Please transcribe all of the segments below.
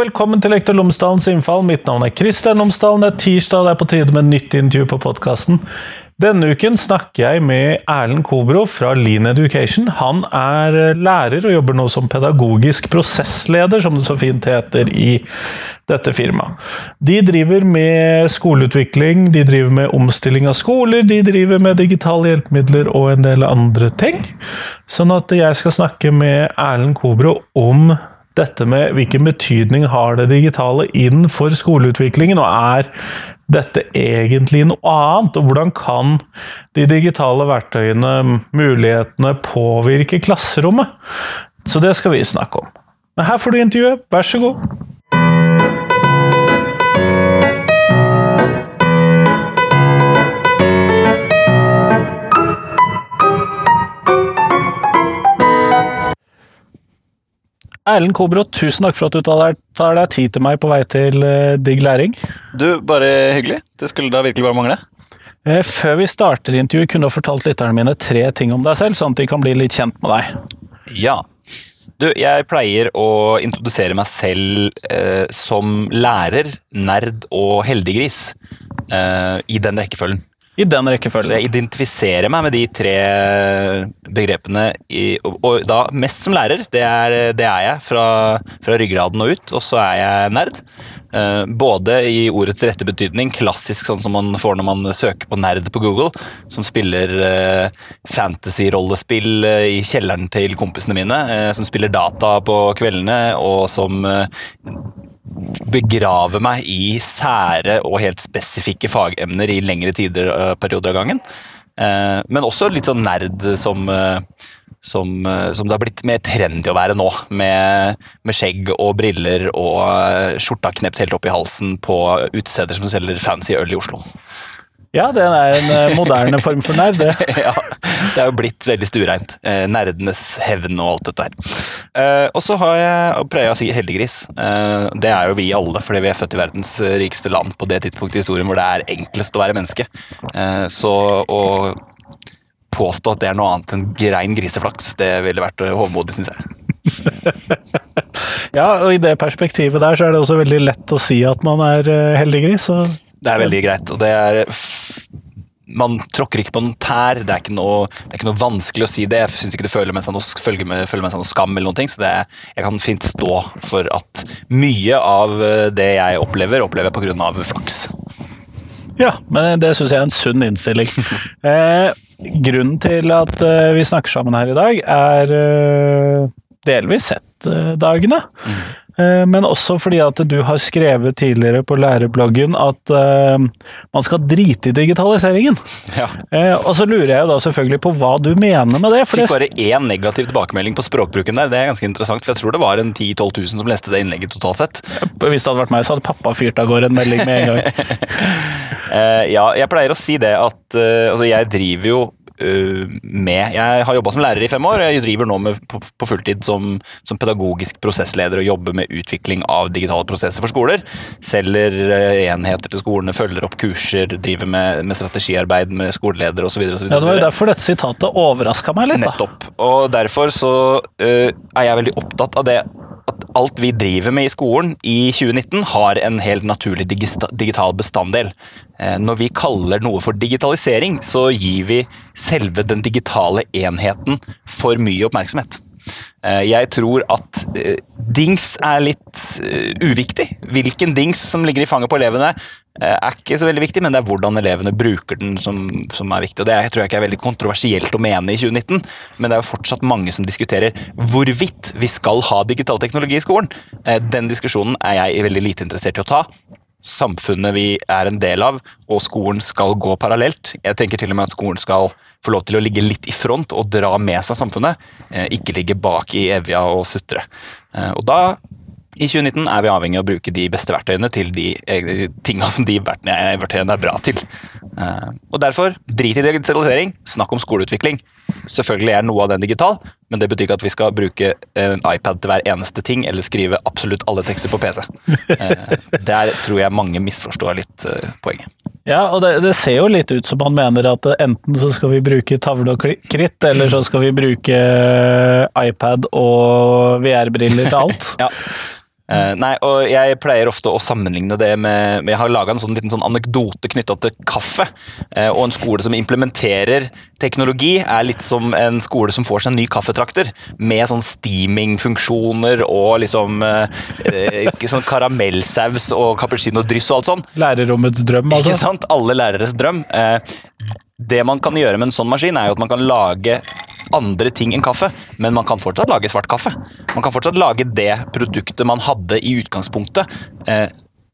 velkommen til Lektor Lomsdalens innfall. Mitt navn er Kristian Lomsdalen. Det er tirsdag, og det er på tide med nytt intervju på podkasten. Denne uken snakker jeg med Erlend Kobro fra Lean Education. Han er lærer og jobber nå som pedagogisk prosessleder, som det så fint heter i dette firmaet. De driver med skoleutvikling, de driver med omstilling av skoler, de driver med digitale hjelpemidler og en del andre ting. Sånn at jeg skal snakke med Erlend Kobro om dette med hvilken betydning har det digitale inn for skoleutviklingen, og er dette egentlig noe annet? Og hvordan kan de digitale verktøyene, mulighetene, påvirke klasserommet? Så det skal vi snakke om. Men her får du intervjuet, vær så god. Erlend Kobro, tusen takk for at du tar deg tid til meg på vei til uh, Digg læring. Du, bare hyggelig. Det skulle da virkelig bare mangle. Uh, før vi starter intervjuet, kunne du fortalt lytterne mine tre ting om deg selv, sånn at de kan bli litt kjent med deg. Ja. Du, jeg pleier å introdusere meg selv uh, som lærer, nerd og heldiggris. I den rekkefølgen. I den rekkefølgen. Så jeg identifiserer meg med de tre begrepene, i, og, og, da mest som lærer. Det er, det er jeg, fra, fra, ryggraden og ut. Og så er jeg nerd. Uh, både i ordets rette betydning, klassisk sånn som man får når man søker på nerd på Google, som spiller uh, fantasy-rollespill uh, i kjelleren til kompisene mine, som spiller data på kveldene, og som begrave meg i sære og helt spesifikke fagemner i lengre tider og perioder av gangen. Eh, men også litt sånn nerd som, eh, som, eh, som, det har blitt mer trendy å være nå. Med, med skjegg og briller og skjorta knept helt opp i halsen på utesteder som selger fancy øl i Oslo. Ja, det er en eh, moderne form for nerd, det. ja, det er jo blitt veldig stuereint. Eh, nerdenes hevn og alt dette her. Eh, og så har jeg pleier jeg å si heldiggris. Det er jo vi alle, fordi vi er født i verdens rikeste land på det tidspunktet i historien hvor det er enklest å være menneske. Så å påstå at det er noe annet enn grein griseflaks, det ville vært hovmodig, syns jeg. ja, og i det perspektivet der så er det også veldig lett å si at man er heldiggris. Så det er veldig greit. og det er man tråkker ikke på noen tær. Det er ikke noe, er ikke noe vanskelig å si det. Jeg syns ikke det føler med seg noe, følger med, følger med seg noe skam, eller noen ting, så det, jeg kan fint stå for at mye av eh, det jeg opplever, opplever jeg pga. flaks. Ja, men det syns jeg er en sunn innstilling. eh, grunnen til at eh, vi snakker sammen her i dag, er eh, delvis sett-dagene. Mm. Eh, men også fordi at du har skrevet tidligere på lærebloggen at uh, man skal drite i digitaliseringen. Ja. Uh, og så lurer jeg jo da selvfølgelig på hva du mener med det. Jeg fikk bare én negativ tilbakemelding på språkbruken der. Det er ganske interessant, for jeg tror det var en 10 000-12 000 som leste det innlegget totalt sett. Hvis det hadde vært meg, så hadde pappa fyrt av gårde en melding med en gang. ja, jeg pleier å si det at altså jeg driver jo Eh, med. Jeg har jobba som lærer i fem år, og jeg driver nå med, på, på, fulltid som, som, pedagogisk prosessleder og jobber med utvikling av digitale prosesser for skoler. Selger eh, enheter til skolene, følger opp kurser, driver med, med strategiarbeid med skoleledere osv. Ja, det var jo derfor dette sitatet overraska meg litt. Da. Nettopp. Og derfor så uh, er jeg veldig opptatt av det alt vi driver med i skolen i 2019, har en helt naturlig digital bestanddel. Eh, når vi kaller noe for digitalisering, så gir vi selve den digitale enheten for mye oppmerksomhet. Eh, jeg tror at eh, dings er litt uviktig. Hvilken dings som ligger i fanget på elevene, er ikke så veldig viktig, men det er hvordan elevene bruker den som, som er viktig. Og Det tror jeg ikke er veldig kontroversielt å mene i 2019, men det er jo fortsatt mange som diskuterer hvorvidt vi skal ha digital teknologi i skolen. Den diskusjonen er jeg veldig lite interessert i å ta samfunnet vi er en del av, og skolen skal gå parallelt. Jeg tenker til og med at skolen skal få lov til å ligge litt i front og dra med seg samfunnet, eh, ikke ligge bak i evja og sutre. Eh, og da, i 2019, er vi avhengig av å bruke de beste verktøyene til de eh, tinga som de verktøyene er bra til. Og derfor, drit i digitalisering, snakk om skoleutvikling. Selvfølgelig er noe av den digital, men det betyr ikke at vi skal bruke en iPad til hver eneste ting, eller skrive absolutt alle tekster på PC. Eh, der tror jeg mange misforstår litt eh, poenget. Ja, og det, det, ser jo litt ut som han mener at enten så skal vi bruke tavle og kritt, eller så skal vi bruke iPad og VR-briller til alt. ja. Eh, nei, og Jeg pleier ofte å sammenligne det med, med Jeg har laga en sånn liten sånn anekdote knytta til kaffe. Uh, og en skole som implementerer teknologi, er litt som en skole som får seg en ny kaffetrakter. Med sånn steaming-funksjoner og liksom uh, sånn karamellsaus og cappuccino-dryss og alt sånn. Lærerrommets drøm, altså. Ikke sant? Alle læreres drøm. Det man kan gjøre med en sånn maskin, er jo at man kan lage andre ting enn kaffe, men man kan fortsatt lage svart kaffe. Man kan fortsatt lage det produktet man hadde i utgangspunktet. Eh,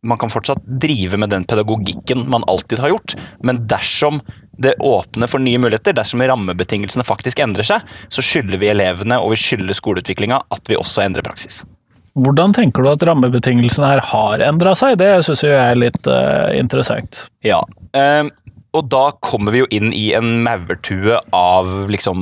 man kan fortsatt drive med den pedagogikken man alltid har gjort, men dersom det åpner for nye muligheter, dersom rammebetingelsene faktisk endrer seg, så skylder vi elevene og vi skylder skoleutviklinga at vi også endrer praksis. Hvordan tenker du at rammebetingelsene her har endra seg? Det syns jeg er litt uh, interessant. Ja, um, og da kommer vi jo inn i en maurtue av liksom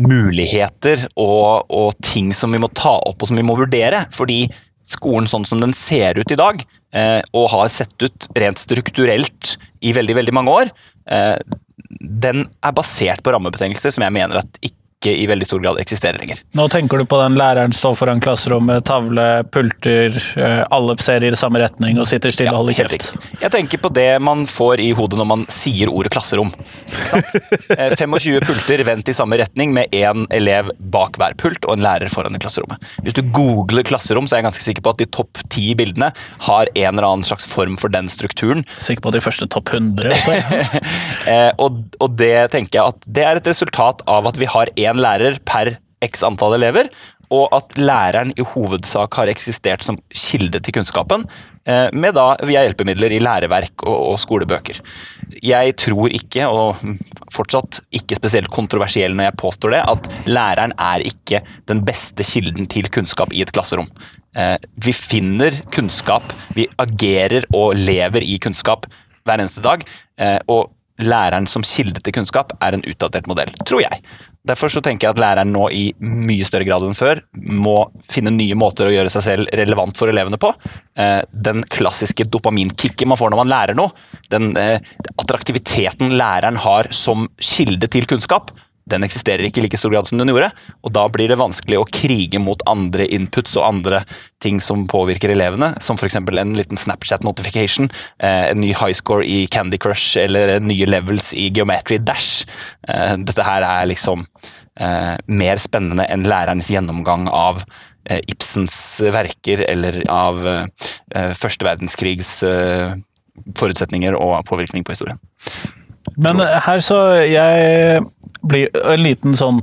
muligheter og, og, ting som vi må ta opp og som vi må vurdere. Fordi skolen sånn som den ser ut i dag, eh, og har sett ut rent strukturelt i veldig, veldig mange år, eh, den er basert på rammebetingelser som jeg mener at ikke ikke i veldig stor grad eksisterer lenger. Nå tenker du på den læreren står foran klasserommet, tavle, pulter, eh, alle ser i samme retning og sitter stille ja, og holder kjeft. Jeg tenker på det man får i hodet når man sier ordet klasserom. 25 eh, pulter vendt i samme retning med én elev bak hver pult og en lærer foran i klasserommet. Hvis du googler klasserom, så er jeg ganske sikker på at de topp ti bildene har en eller annen slags form for den strukturen. Sikker på de første topp 100? Eh, og, og det tenker jeg at det er et resultat av at vi har én én lærer per x antall elever, og at læreren i hovedsak har eksistert som kilde til kunnskapen, eh, med da via hjelpemidler i læreverk og, og skolebøker. Jeg tror ikke, og fortsatt ikke spesielt kontroversiell når jeg påstår det, at læreren er ikke den beste kilden til kunnskap i et klasserom. Eh, vi finner kunnskap, vi agerer og lever i kunnskap hver eneste dag. Eh, og læreren som kilde til kunnskap er en utdatert modell, tror jeg. Derfor så tenker jeg at læreren nå i mye større grad enn før må finne nye måter å gjøre seg selv relevant for elevene på. Eh, den klassiske dopaminkicket man får når man lærer noe, den eh, attraktiviteten læreren har som kilde til kunnskap, den eksisterer ikke i like stor grad som den gjorde. Og da blir det vanskelig å krige mot andre inputs og andre ting som påvirker elevene, som f.eks. en liten Snapchat notification, eh, en ny high score i Candy Crush eller nye levels i Geometry Dash. Eh, dette her er liksom eh, mer spennende enn lærerens gjennomgang av Ibsens verker eller av første verdenskrigs forutsetninger og påvirkning på historien. Men her så Jeg blir en liten sånn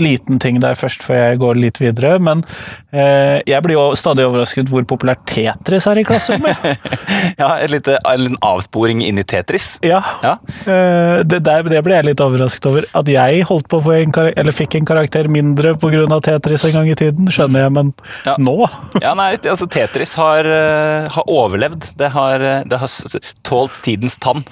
liten ting der først, før jeg går litt videre. Men eh, jeg blir jo stadig overrasket hvor populært Tetris er i klasserommet. ja, lite, en liten avsporing inn i Tetris. Ja. ja. Eh, det, der, det ble jeg litt overrasket over. At jeg holdt på å få en eller fikk en karakter mindre pga. Tetris en gang i tiden, skjønner jeg, men ja. nå Ja, nei, altså Tetris har, uh, har overlevd. Det har, uh, det har tålt tidens tann.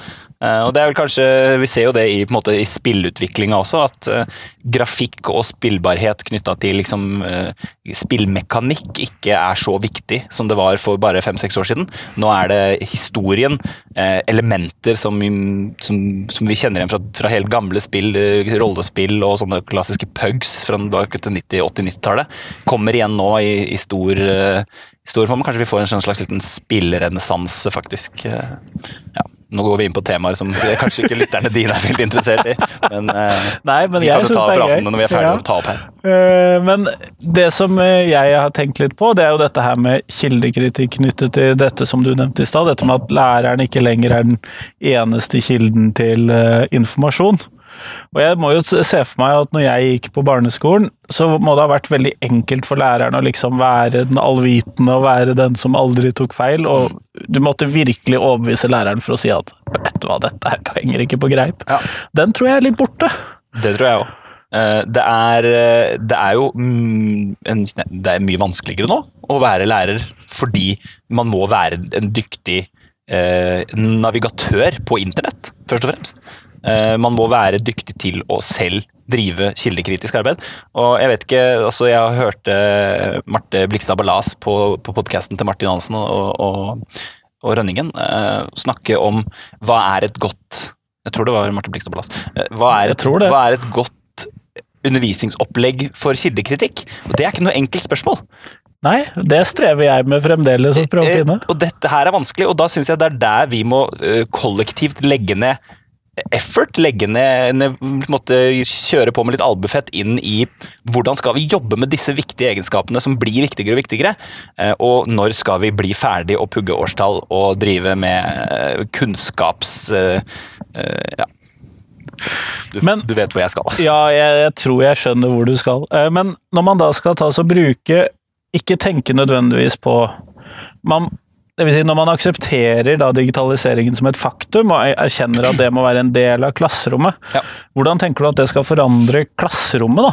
Uh, og det er vel kanskje, Vi ser jo det i, på i spillutviklinga også, at uh, grafikk og spillbarhet knytta til liksom, uh, spillmekanikk ikke er så viktig som det var for bare fem-seks år siden. Nå er det historien, elementer som, som, som, vi kjenner igjen fra, fra helt gamle spill, rollespill og sånne klassiske pugs fra 80-90-tallet, kommer igjen nå i, i stor, stor form. Kanskje vi får en slags liten spillrenessanse, faktisk. Ja. Nå går vi inn på temaer som kanskje ikke lytterne dine er veldig interessert i. Men, uh, Nei, men jeg syns det er gøy. Når vi er ferdige ja. å ta opp her. Uh, men det som eh, jeg har tenkt litt på, det er jo dette her med kildekritikk knyttet til dette som du nevnte i stad. Dette med at læreren ikke lenger er den eneste kilden til uh, informasjon. Og jeg må jo se for meg at når jeg gikk på barneskolen, så må det ha vært veldig enkelt for læreren å liksom være den allvitende og være den som aldri tok feil, og du måtte virkelig overbevise læreren for å si at vet du hva, dette henger ikke på greip. Ja. Den tror jeg er litt borte. Det tror jeg òg. Eh, det er, eh, det er jo mm, en, det er mye vanskeligere nå å være lærer fordi man må være en dyktig eh, navigatør på internett, først og fremst. Eh, man må være dyktig til å selv drive kildekritisk arbeid. Og jeg vet ikke, altså jeg har hørt uh, Marte Blikstad Ballas på, på podkasten til Martin Hansen og, og, og Rønningen uh, snakke om hva er et godt Jeg tror det var Marte Blikstad Ballas. Uh, hva, er et, hva er et godt undervisningsopplegg for kildekritikk? Og Det er ikke noe enkelt spørsmål. Nei, det strever jeg med fremdeles å prøve å finne. Eh, Og dette her er vanskelig, og da syns jeg det er der vi må eh, kollektivt legge ned effort, legge ned, ned kjøre på med litt albuefett inn i hvordan skal vi jobbe med disse viktige egenskapene som blir viktigere og viktigere, eh, og når skal vi bli ferdig og pugge årstall og drive med eh, kunnskaps... eh, Ja. Du, Men- du vet hvor jeg skal. Ja, jeg, jeg tror jeg skjønner hvor du skal. Men når man da skal ta så bruke Ikke tenke nødvendigvis på man, det vil si Når man aksepterer digitaliseringen som et faktum, og er- erkjenner at det må være en del av klasserommet, Ja. hvordan tenker du at det skal forandre klasserommet, da?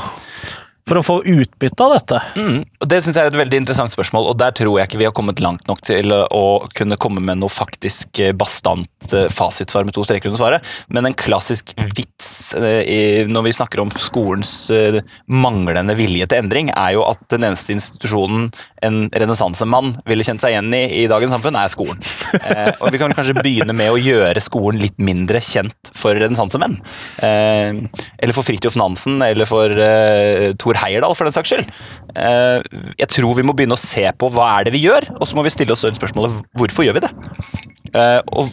For å få utbytte av dette? Mm, Det synes jeg er et veldig interessant spørsmål, og der tror jeg ikke vi har kommet langt nok til å kunne komme med noe faktisk eh, bastant eh, fasitsvar med to streker under svaret. Men en klassisk eh, når vi snakker om skolens eh, manglende vilje til endring, er jo at den eneste institusjonen en renessansemann ville kjent seg igjen i i dagens samfunn, er skolen. Eh, og vi kan kanskje begynne med å gjøre skolen litt mindre kjent for renessansemenn. Eh, eller for Fridtjof Nansen, eller for eh, Thor Heyerdahl, for den saks skyld. Eh, jeg tror vi må begynne å se på hva er det vi gjør, og så må vi stille oss spørsmålet hvorfor gjør vi det? Og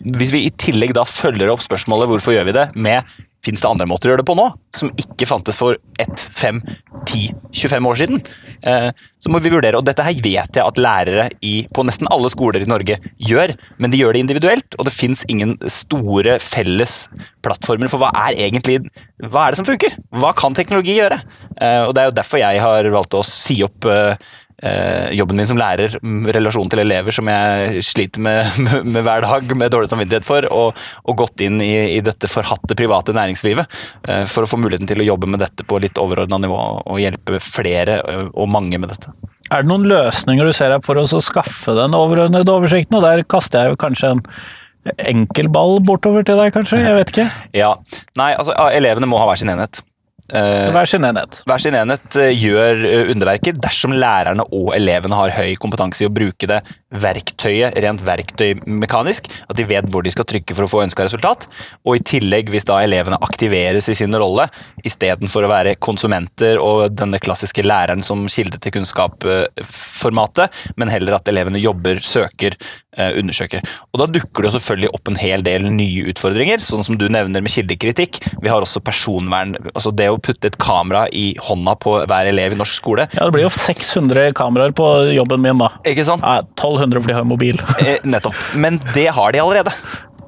hvis vi i tillegg da følger opp spørsmålet hvorfor gjør vi det, med Fins det andre måter å gjøre det på nå, som ikke fantes for 1, 5, 10, 25 år siden? Eh, så må vi vurdere, og Dette her vet jeg at lærere i, på nesten alle skoler i Norge gjør, men de gjør det individuelt, og det fins ingen store felles plattformer for hva er egentlig hva er det som funker? Hva kan teknologi gjøre? Eh, og Det er jo derfor jeg har valgt å si opp eh, jobben min som lærer, relasjonen til elever som jeg sliter med, med, med hver dag med dårlig samvittighet for, og, og gått inn i, i dette forhatte private næringslivet eh, for å få muligheten til å jobbe med dette på litt overordna nivå og hjelpe flere eh, og mange med dette. Er det noen løsninger du ser her for oss å skaffe den overordnede oversikten? Og der kaster jeg jo kanskje en enkel ball bortover til deg, kanskje? Jeg vet ikke. Ja, nei, altså Elevene må ha hver sin enhet. Eh, Hver sin enhet. Hver sin enhet eh, gjør eh, underverker dersom lærerne og elevene har høy kompetanse i å bruke det verktøyet rent verktøymekanisk, at de vet hvor de skal trykke for å få ønska resultat. Og i tillegg, hvis da elevene aktiveres i sin rolle, istedenfor å være konsumenter og denne klassiske læreren som kilde til kunnskap-formatet, men heller at elevene jobber, søker, undersøker. Og da dukker det jo selvfølgelig opp en hel del nye utfordringer, sånn som du nevner med kildekritikk. Vi har også personvern, altså det å putte et kamera i hånda på hver elev i norsk skole. Ja, det blir jo 600 kameraer på jobben min, da. Ikke sant? Nei, 1200 fordi jeg har mobil. Eh, nettopp. Men det har de allerede.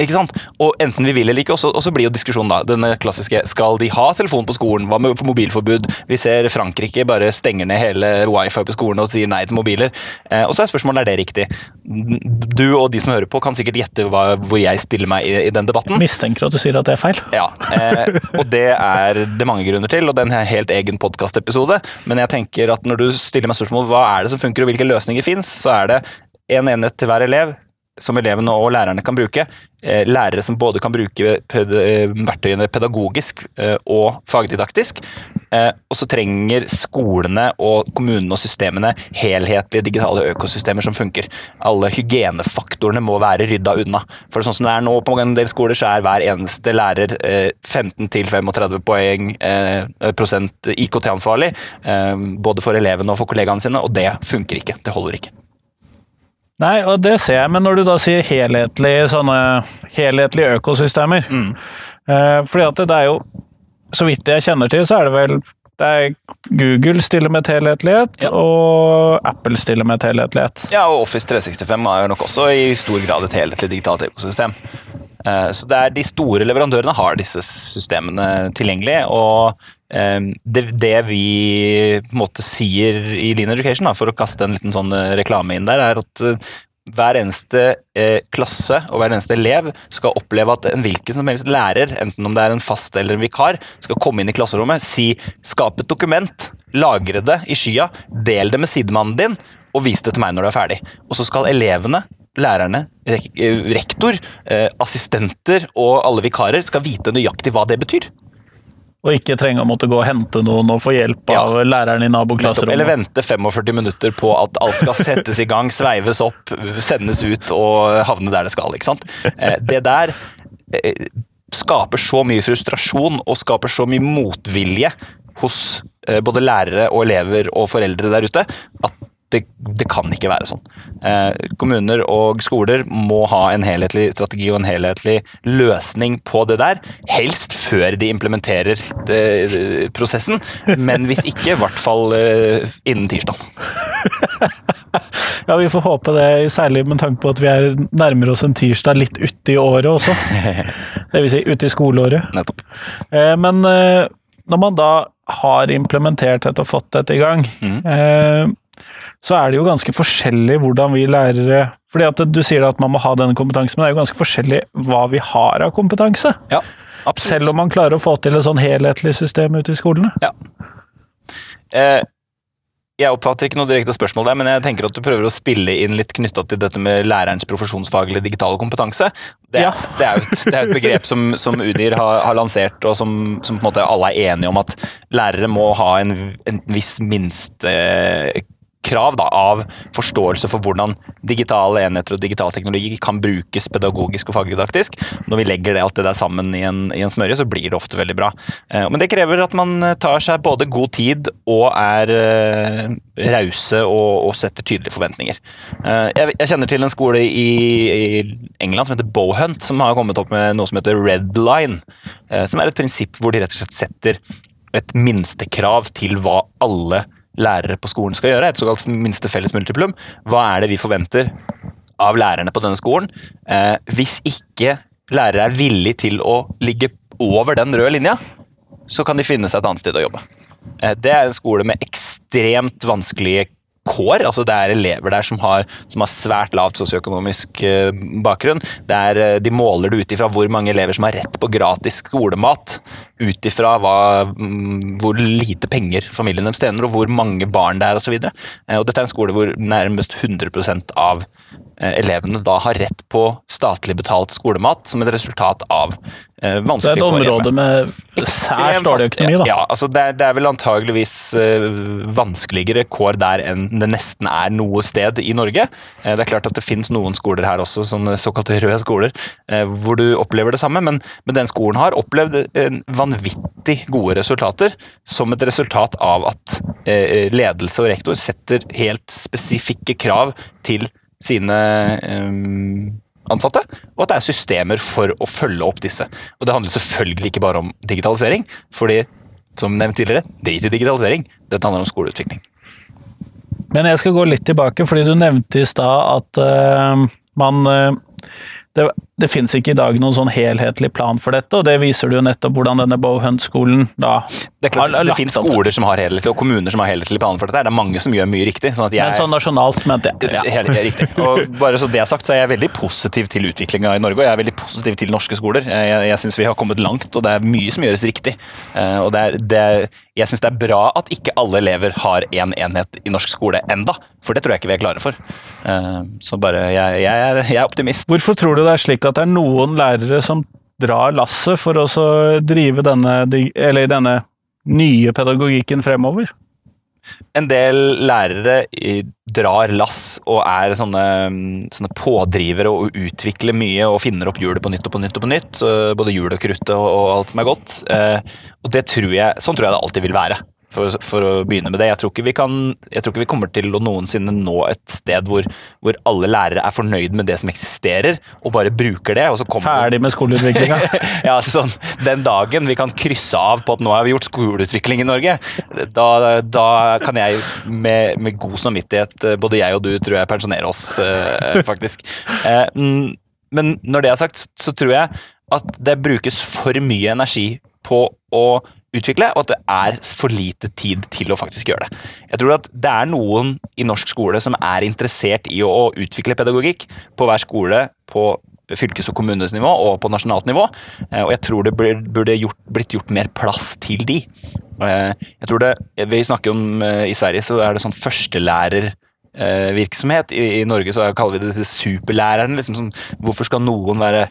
Ikke sant? Og enten vi vil eller ikke, og så, blir jo diskusjonen da, denne klassiske Skal de ha telefon på skolen? Hva med mobilforbud? Vi ser Frankrike bare stenger ned hele wifi på skolen og sier nei til mobiler. Eh, og så er spørsmålet er det riktig. Du og de som hører på, kan sikkert gjette hva, hvor jeg stiller meg i, i den debatten. Jeg Mistenker at du sier at det er feil. Ja, eh, og det er det mange grunner til, og det er en helt egen podkastepisode. Men jeg tenker at når du stiller meg spørsmål hva er det som funker, og hvilke løsninger fins, så er det en enhet til hver elev som elevene og lærerne kan bruke. Eh, lærere som både kan bruke eh, verktøyene pedagogisk eh, og fagdidaktisk. Og så trenger skolene og kommunene og systemene helhetlige digitale økosystemer som funker. Alle hygienefaktorene må være rydda unna. For sånn som det er nå på en del skoler, så er hver eneste lærer eh, 15-35 poeng prosent IKT-ansvarlig. Både for elevene og for kollegaene sine, og det funker ikke. Det holder ikke. Nei, og det ser jeg, men når du da sier helhetlige, sånne helhetlige økosystemer eh, Fordi at det, er jo, så vidt jeg kjenner til, så er det vel det er Google stiller med et helhetlighet, Ja. og Apple stiller med et helhetlighet. Ja, og Office 365 er jo nok også i stor grad et helhetlig digitalt økosystem. Eh, Så det er de store leverandørene har disse systemene tilgjengelig, og det, det vi på en måte sier i Lean Education, da, for å kaste en liten sånn eh, reklame inn der, er at eh, hver eneste eh, klasse og hver eneste elev skal oppleve at en hvilken som helst lærer, enten om det er en fast eller en vikar, skal komme inn i klasserommet, si 'skap et dokument', lagre det i skya, del det med sidemannen din, og vis det til meg når du er ferdig. Og så skal elevene lærerne, rektor, assistenter og alle vikarer skal vite nøyaktig hva det betyr. Og ikke trenge å måtte gå og hente noen og få hjelp Ja. av læreren i naboklasserommet. Eller vente 45 minutter på at alt skal settes i gang, sveives opp, sendes ut og havne der det skal. ikke sant? Eh, Det der eh, skaper så mye frustrasjon og skaper så mye motvilje hos eh, både lærere og elever og foreldre der ute, at det, det kan ikke være sånn. Eh, kommuner og skoler må ha en helhetlig strategi og en helhetlig løsning på det der. Helst før de implementerer det, det, prosessen, men hvis ikke, i hvert fall eh, innen tirsdag. ja, vi får håpe det, særlig med tanke på at vi er nærmer oss en tirsdag litt ute i året også. Det vil si ute i skoleåret. Nettopp. Eh, men eh, når man da har implementert dette og fått dette i gang, mm. Så er det jo ganske forskjellig hvordan vi lærere fordi at Du sier at man må ha denne kompetansen, men det er jo ganske forskjellig hva vi har av kompetanse. Ja, Selv om man klarer å få til et sånn helhetlig system ute i skolene. Ja. Eh, jeg oppfatter ikke noe direkte spørsmål der, men jeg tenker at du prøver å spille inn litt knytta til dette med lærerens profesjonsfaglige digitale kompetanse. Det, ja. det, er, jo et, det er et begrep som, som Udir har, har, lansert, og som, som, på en måte alle er enige om at lærere må ha en, en viss minste krav da, av forståelse for hvordan digitale enheter og digital teknologi kan brukes pedagogisk og fagdidaktisk. Når vi legger det, alt det der sammen i en, i en, smørje, så blir det ofte veldig bra. Eh, men det krever at man tar seg både god tid og er eh, rause og, og, setter tydelige forventninger. Eh, jeg, jeg, kjenner til en skole i, i, England som heter Bowhunt, som har kommet opp med noe som heter Red Line, som er et prinsipp hvor de rett og slett setter et minstekrav til hva alle lærere på skolen skal gjøre, et såkalt minste felles multiplum. Hva er det vi forventer av lærerne på denne skolen? Eh, hvis ikke lærere er villig til å ligge over den røde linja, så kan de finne seg et annet sted å jobbe. Eh, det er en skole med ekstremt vanskelige kår. altså Det er elever der som har, som har svært lavt sosioøkonomisk eh, bakgrunn. Er, eh, de måler det ut ifra hvor mange elever som har rett på gratis skolemat. Ut ifra mm, hvor lite penger familien deres tjener, og hvor mange barn det er osv. Dette er en skole hvor nærmest 100% av Eh, elevene da har rett på statlig betalt skolemat som et resultat av eh, vanskelig Det er et område med særs dårlig økonomi, da. Ja, altså det er, det er vel antageligvis eh, vanskeligere kår der enn det nesten er noe sted i Norge. Eh, det er klart at det finnes noen skoler her også, sånne såkalte røde skoler, eh, hvor du opplever det samme, men, men den skolen har opplevd vanvittig gode resultater som et resultat av at eh, ledelse og rektor setter helt spesifikke krav til sine um, ansatte, og at det er systemer for å følge opp disse. Og Det handler selvfølgelig ikke bare om digitalisering, fordi som nevnt tidligere, drit i digitalisering. Dette handler om skoleutvikling. Men jeg skal gå litt tilbake, fordi du nevnte i stad at uh, man uh, det, det finnes ikke i dag noen sånn helhetlig plan for dette, og det viser du jo nettopp hvordan denne Bowhunt-skolen da Det er klart, har, det finnes skoler som har helhetlig, og kommuner som har helhetlig plan for dette. Det er mange som gjør mye riktig. Sånn jeg, Men sånn nasjonalt, mente jeg. Ja. Helt, riktig. Og bare så det er sagt, så er jeg veldig positiv til utviklinga i Norge, og jeg er veldig positiv til norske skoler. Jeg, jeg, jeg syns vi har kommet langt, og det er mye som gjøres riktig. Uh, og det er, det er, jeg syns det er bra at ikke alle elever har én en enhet i norsk skole enda, for det tror jeg ikke vi er klare for. Uh, så bare, jeg, jeg, er, jeg er optimist. Hvorfor tror du det er slik at det er noen lærere som drar lasset for å drive denne, denne nye pedagogikken fremover? En del lærere drar lass og er sånne, sånne, pådrivere og utvikler mye og finner opp hjulet på nytt og på nytt og på nytt. Både hjul og kruttet og alt som er godt. Eh, og det tror jeg, sånn tror jeg det alltid vil være for, for, å begynne med det. Jeg tror, ikke vi kan, jeg tror ikke vi kommer til å noensinne nå et sted hvor, hvor, alle lærere er fornøyd med det som eksisterer, og bare bruker det. Ferdig med skoleutviklinga? ja, sånn, den dagen vi kan krysse av på at nå har vi gjort skoleutvikling i Norge, da, da kan jeg med, med, god samvittighet, eh, både jeg og du, tror jeg, pensjonere oss, eh, faktisk. Eh, men når det er sagt, så tror jeg at det brukes for mye energi på å utvikle, og at det er for lite tid til å faktisk gjøre det. Jeg tror at det er noen i norsk skole som er interessert i å utvikle pedagogikk på hver skole på fylkes- og kommunesnivå og på nasjonalt nivå, eh, og jeg tror det burde gjort, blitt gjort mer plass til de. Eh, jeg tror det, Vi snakker om eh, i Sverige så er det sånn førstelærervirksomhet. I, I Norge så kaller vi det disse superlærerne. Liksom sånn, hvorfor skal noen være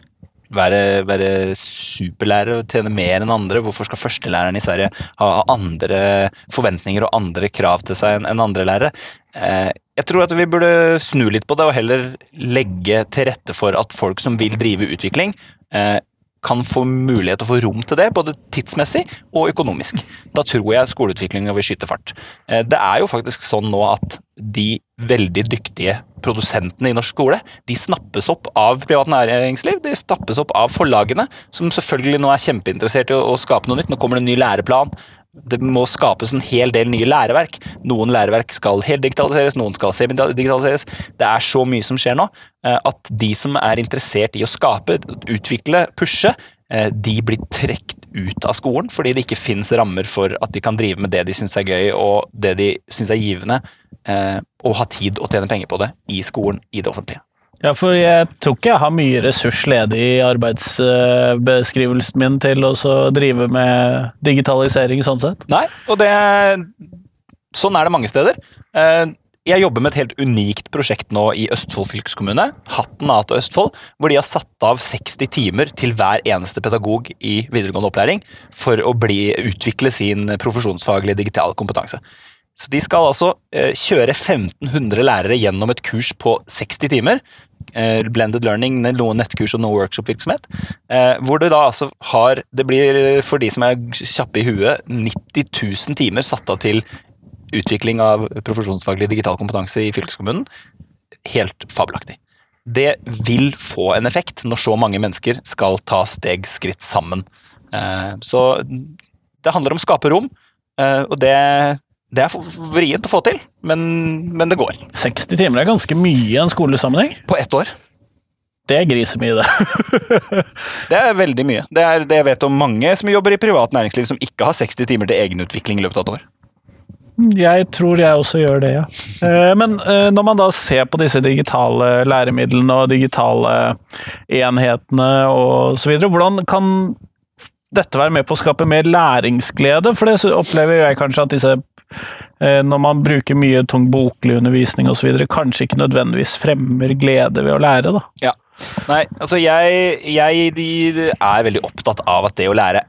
være, være superlærer og tjene mer enn andre? Hvorfor skal førstelæreren i Sverige ha andre forventninger og andre krav til seg enn andre lærere? Eh, jeg tror at vi burde snu litt på det og heller legge til rette for at folk som vil drive utvikling, eh, kan få mulighet til å få rom til det, både tidsmessig og økonomisk. Da tror jeg skoleutviklinga vil skyte fart. Eh, det er jo faktisk sånn nå at de veldig dyktige produsentene i norsk skole, de snappes opp av privat næringsliv. De snappes opp av forlagene, som selvfølgelig nå er kjempeinteressert i å skape noe nytt. Nå kommer det en ny læreplan. Det må skapes en hel del nye læreverk. Noen læreverk skal heldigitaliseres, noen skal semidigitaliseres. Det er så mye som skjer nå eh, at de som er interessert i å skape, utvikle, pushe, eh, de blir trukket ut av skolen fordi det ikke finnes rammer for at de kan drive med det de syns er gøy og det de syns er givende, eh, og ha tid å tjene penger på det i skolen, i det offentlige. Ja, for jeg tror ikke jeg har mye ressurs ledig i arbeidsbeskrivelsen min til å drive med digitalisering sånn sett. Nei, og det Sånn er det mange steder. Eh, jeg jobber med et helt unikt prosjekt nå i Østfold fylkeskommune, Hatten av til Østfold, hvor de har satt av 60 timer til hver eneste pedagog i videregående opplæring for å bli, utvikle sin profesjonsfaglige digitale kompetanse. Så De skal altså eh, kjøre 1500 lærere gjennom et kurs på 60 timer, blended learning, noe nettkurs og noe workshop-virksomhet. Eh, hvor det da altså har Det blir, for de som er kjappe i huet, 90 000 timer satt av til utvikling av profesjonsfaglig digital kompetanse i fylkeskommunen. Helt fabelaktig. Det vil få en effekt når så mange mennesker skal ta steg, skritt sammen. Eh, så det handler om å skape rom, og det det er vrient å få til, men, men, det går. 60 timer er ganske mye i en skolesammenheng? På ett år. Det er grisemye, det. det er veldig mye. Det er det jeg vet om mange som jobber i privat næringsliv som ikke har 60 timer til egenutvikling i løpet av et år. Jeg tror jeg også gjør det, ja. Eh, men eh, når man da ser på disse digitale læremidlene og digitale enhetene og så videre, hvordan kan dette være med på å skape mer læringsglede? For det opplever jeg kanskje at disse når man bruker mye tung boklig undervisning osv., kanskje ikke nødvendigvis fremmer glede ved å lære. da. Ja. Nei, altså jeg, jeg er veldig opptatt av at det å lære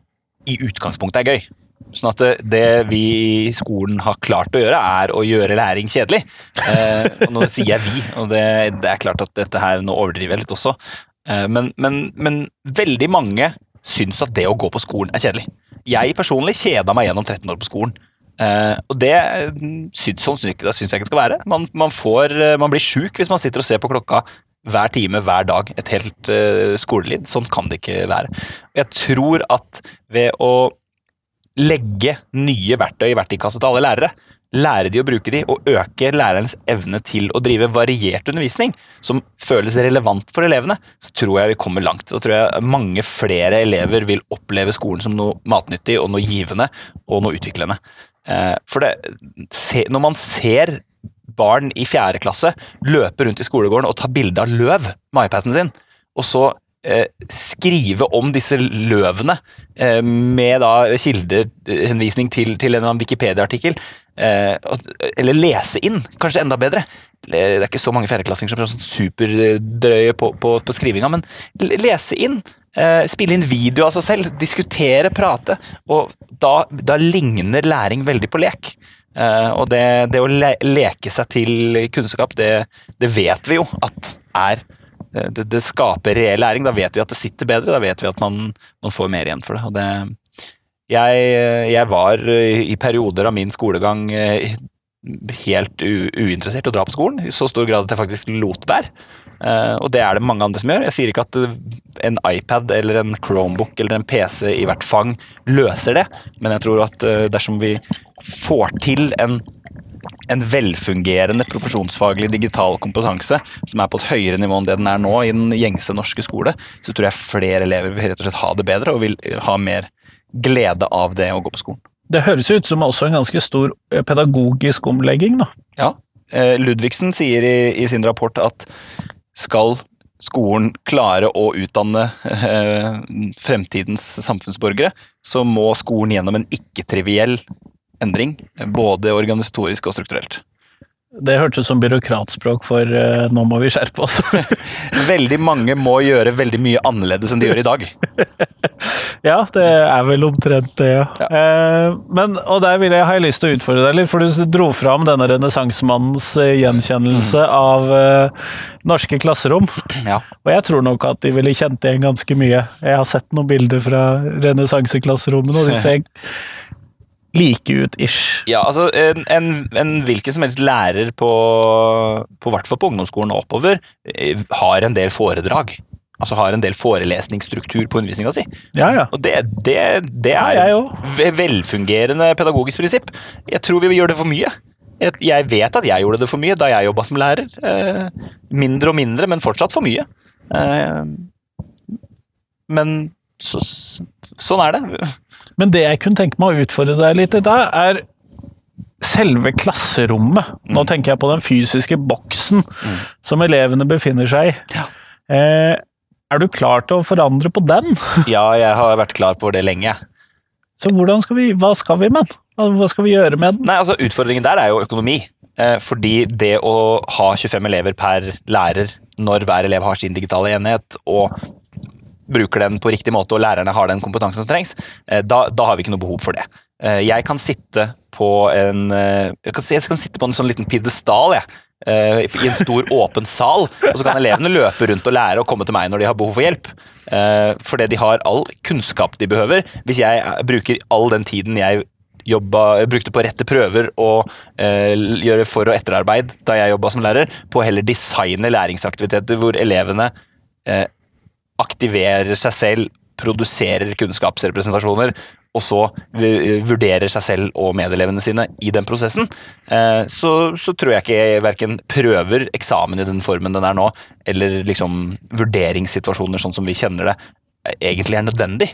i utgangspunktet er gøy. Sånn at det, det vi i skolen har klart å gjøre, er å gjøre læring kjedelig. Eh, og nå sier jeg vi, og det, det, er klart at dette her Nå overdriver jeg litt også. Eh, men, men, men, veldig mange syns at det å gå på skolen er kjedelig. Jeg personlig kjeda meg gjennom 13 år på skolen. Uh, og det syns, sånn jeg ikke det skal være. Man, man, får, uh, man blir sjuk hvis man sitter og ser på klokka hver time, hver dag, et helt uh, skoleliv. Sånn kan det ikke være. Jeg tror at ved å legge nye verktøy i verktøykassa til alle lærere, lære de å bruke de, og øke lærerens evne til å drive variert undervisning, som føles relevant for elevene, så tror jeg vi kommer langt. Så tror jeg mange flere elever vil oppleve skolen som noe matnyttig og noe givende og noe utviklende. Eh, for det, når man ser barn i fjerde klasse løpe rundt i skolegården og ta bilde av løv med iPaden sin, og så eh, skrive om disse løvene eh, med da kildehenvisning til, til en eller annen Wikipedia-artikkel, eh, eller lese inn, kanskje enda bedre. Det er ikke så mange fjerdeklassinger som er sånn superdrøye på, på, på skrivinga, men lese inn Eh, spille inn video av seg selv, diskutere, prate. Og da, da ligner læring veldig på lek. Eh, og det, det å le leke seg til kunnskap, det, det, vet vi jo at er eh, det, det, skaper reell læring. Da vet vi at det sitter bedre, da vet vi at man, man får mer igjen for det. Og det jeg, jeg, var i perioder av min skolegang helt uinteressert å dra på skolen, i så stor grad at jeg faktisk lot være. Uh, og det er det mange andre som gjør. Jeg sier ikke at en iPad eller en Chromebook eller en PC i hvert fang løser det, men jeg tror at uh, dersom vi får til en, en velfungerende profesjonsfaglig digital kompetanse som er på et høyere nivå enn det den er nå i den gjengse norske skole, så tror jeg flere elever vil rett og slett ha det bedre og vil ha mer glede av det å gå på skolen. Det høres ut som også en ganske stor eh, pedagogisk omlegging, da. Ja. Ludvigsen sier i, i sin rapport at skal skolen klare å utdanne eh, fremtidens samfunnsborgere, så må skolen gjennom en ikke-triviell endring, både organisatorisk og strukturelt. Det hørtes ut som byråkratspråk for uh, nå må vi skjerpe oss. veldig mange må gjøre veldig mye annerledes enn de gjør i dag. Ja, det er vel omtrent det, ja. Ja. Uh, men, og der vil jeg, har jeg lyst til å utfordre deg litt, for du dro fram denne renessansemannens eh, gjenkjennelse Mm. av uh, norske klasserom. Ja. Og jeg tror nok at de ville kjent igjen ganske mye. Jeg har sett noen bilder fra renessanseklasserommene, og de ser like ut, ish. Ja, altså en, en, en hvilken som helst lærer på, på hvert fall på ungdomsskolen og oppover, eh, har en del foredrag. Altså har en del forelesningsstruktur på undervisninga si. Ja, ja. Og det, det, det er ja, et velfungerende pedagogisk prinsipp. Jeg tror vi gjør det for mye. Jeg, jeg vet at jeg gjorde det for mye da jeg jobba som lærer. Eh, mindre og mindre, men fortsatt for mye. Eh, men så, sånn er det. Men det jeg kunne tenke meg å utfordre deg litt i dag, er selve klasserommet. Nå tenker jeg på den fysiske boksen som elevene befinner seg i. Ja. Eh, er du klar til å forandre på den? Ja, jeg har vært klar på det lenge. Så hvordan skal vi, hva skal vi med den? Hva skal vi gjøre med den? Nei, altså Utfordringen der er jo økonomi. Eh, fordi det å ha 25 elever per lærer når hver elev har sin digitale enhet, og bruker den på riktig måte, og lærerne har den kompetansen som trengs, eh, da, da har vi ikke noe behov for det. Eh, jeg kan sitte på en eh, jeg kan, jeg kan sitte på en sånn liten pidestall, jeg. I en stor, åpen sal, og så kan elevene løpe rundt og lære og komme til meg når de har behov for hjelp. Fordi de har all kunnskap de behøver. Hvis jeg bruker all den tiden jeg jobba, brukte på rette prøver og eh, gjøre for- og etterarbeid da jeg jobba som lærer, på å heller designe læringsaktiviteter hvor elevene aktiverer seg selv, produserer kunnskapsrepresentasjoner, og så vurderer seg selv og medelevene sine i den prosessen, eh, så, så tror jeg ikke jeg verken prøver, eksamen i den formen den er nå, eller liksom vurderingssituasjoner sånn som vi kjenner det, eh, egentlig er nødvendig.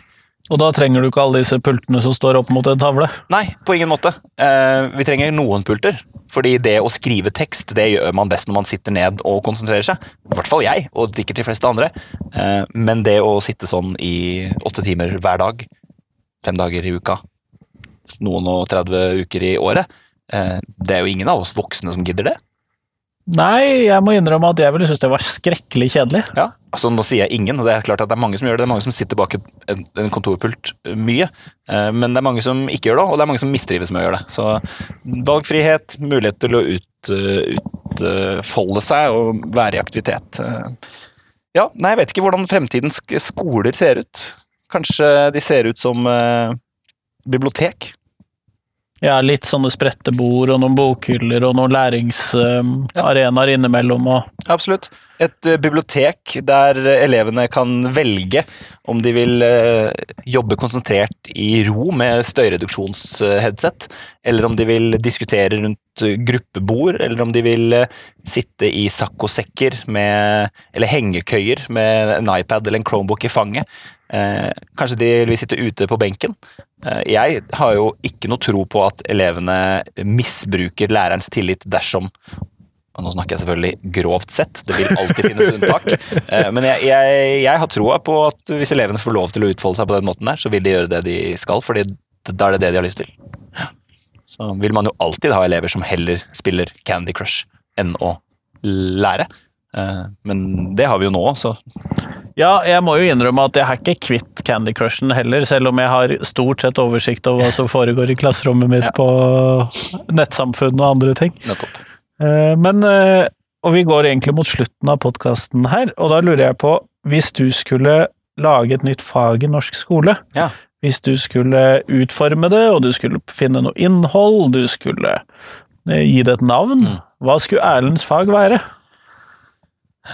Og da trenger du ikke alle disse pultene som står opp mot en tavle. Nei, på ingen måte. Eh, vi trenger noen pulter. Fordi det å skrive tekst, det gjør man best når man sitter ned og konsentrerer seg. I hvert fall jeg, og sikkert de fleste andre. Eh, men det å sitte sånn i åtte timer hver dag, fem dager i uka, noen og 30 uker i året, eh, det er jo ingen av oss voksne som gidder det. Nei, jeg må innrømme at jeg ville synes det var skrekkelig kjedelig. Ja, altså Nå sier jeg ingen, og det er klart at det er mange som gjør det. Det er mange som sitter bak en, en kontorpult eh, mye. Eh, Men det er mange som ikke gjør det, og det er mange som mistrives med å gjøre det. Så valgfrihet, mulighet til å ut, eh, utfolde seg og være i aktivitet. Ja, nei, jeg vet ikke hvordan fremtidens skoler ser ut. Kanskje de ser ut som bibliotek? Ja, litt sånne spredte bord og noen bokhyller og noen læringsarenaer innimellom og Absolutt. Et eh, bibliotek der elevene kan velge om de vil eh, jobbe konsentrert i ro med støyreduksjonsheadset, eller om de vil diskutere rundt gruppebord, eller om de vil eh, sitte i saccosekker med Eller hengekøyer med en iPad eller en Chromebook i fanget. Eh, kanskje de vil sitte ute på benken. Eh, jeg har jo ikke noe tro på at elevene misbruker lærerens tillit dersom og nå snakker jeg selvfølgelig grovt sett, det vil alltid finnes unntak. Eh, Men jeg, jeg, jeg har troa på at hvis elevene får lov til å utfolde seg på den måten der, så vil de gjøre det de skal, for da er det det de har lyst til. Så vil man jo alltid ha elever som heller spiller Candy Crush enn å lære. Eh, Men det har vi jo nå, så Ja, jeg må jo innrømme at jeg er ikke kvitt Candy Crushen heller, selv om jeg har stort sett oversikt over hva som foregår i klasserommet mitt Ja. på nettsamfunn og andre ting. nettopp. Eh, Men, eh, og vi går egentlig mot slutten av podkasten her, og da lurer jeg på, hvis du skulle lage et nytt fag i norsk skole, Ja. hvis du skulle utforme det, og du skulle finne noe innhold, du skulle eh, gi det et navn, Mm. hva skulle Erlends fag være?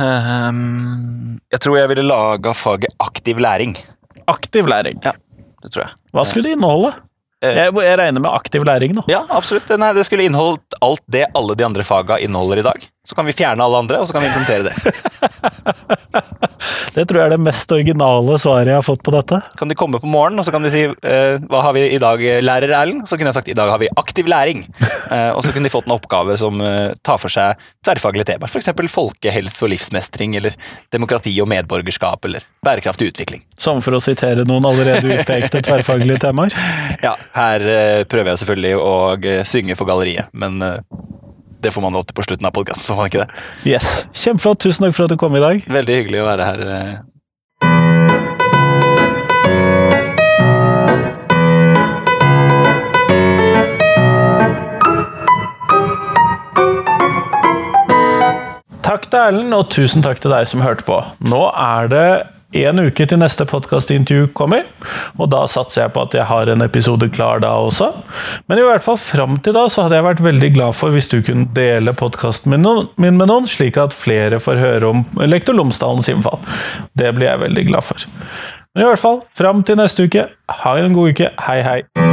Ehm, Jeg tror jeg ville laga faget aktiv læring. Aktiv læring. Ja, Det tror jeg. Hva skulle det inneholde? Eh. Jeg, jeg regner med aktiv læring, da. Ja, absolutt. Nei, det skulle inneholdt alt det alle de andre faga inneholder i dag. Så kan vi fjerne alle andre, og så kan vi implementere det. Det tror jeg er det mest originale svaret jeg har fått på dette. Kan de komme på morgenen, og så kan de si eh, Hva har vi i dag, lærer Erlend? Så kunne jeg sagt i dag har vi aktiv læring. Eh, og så kunne de fått en oppgave som eh, tar for seg tverrfaglige temaer. F.eks. folkehelse og livsmestring, eller demokrati og medborgerskap, eller bærekraftig utvikling. Som for å sitere noen allerede utpekte tverrfaglige temaer. Ja, her eh, prøver jeg selvfølgelig å eh, synge for galleriet, men eh, det får man lov til på slutten av podkasten, får man ikke det? Yes. Kjempeflott. Tusen takk for at du kom i dag. Veldig hyggelig å være her. Eh. Takk til Erlend, og tusen takk til deg som hørte på. Nå er det en uke til neste podkastintervju kommer, og da satser jeg på at jeg har en episode klar da også. Men i hvert fall fram til da så hadde jeg vært veldig glad for hvis du kunne dele podkasten min, min med noen, slik at flere får høre om Lektor Lomsdalens innfall. Det blir jeg veldig glad for. Men i hvert fall, fram til neste uke, ha en god uke. Hei, hei.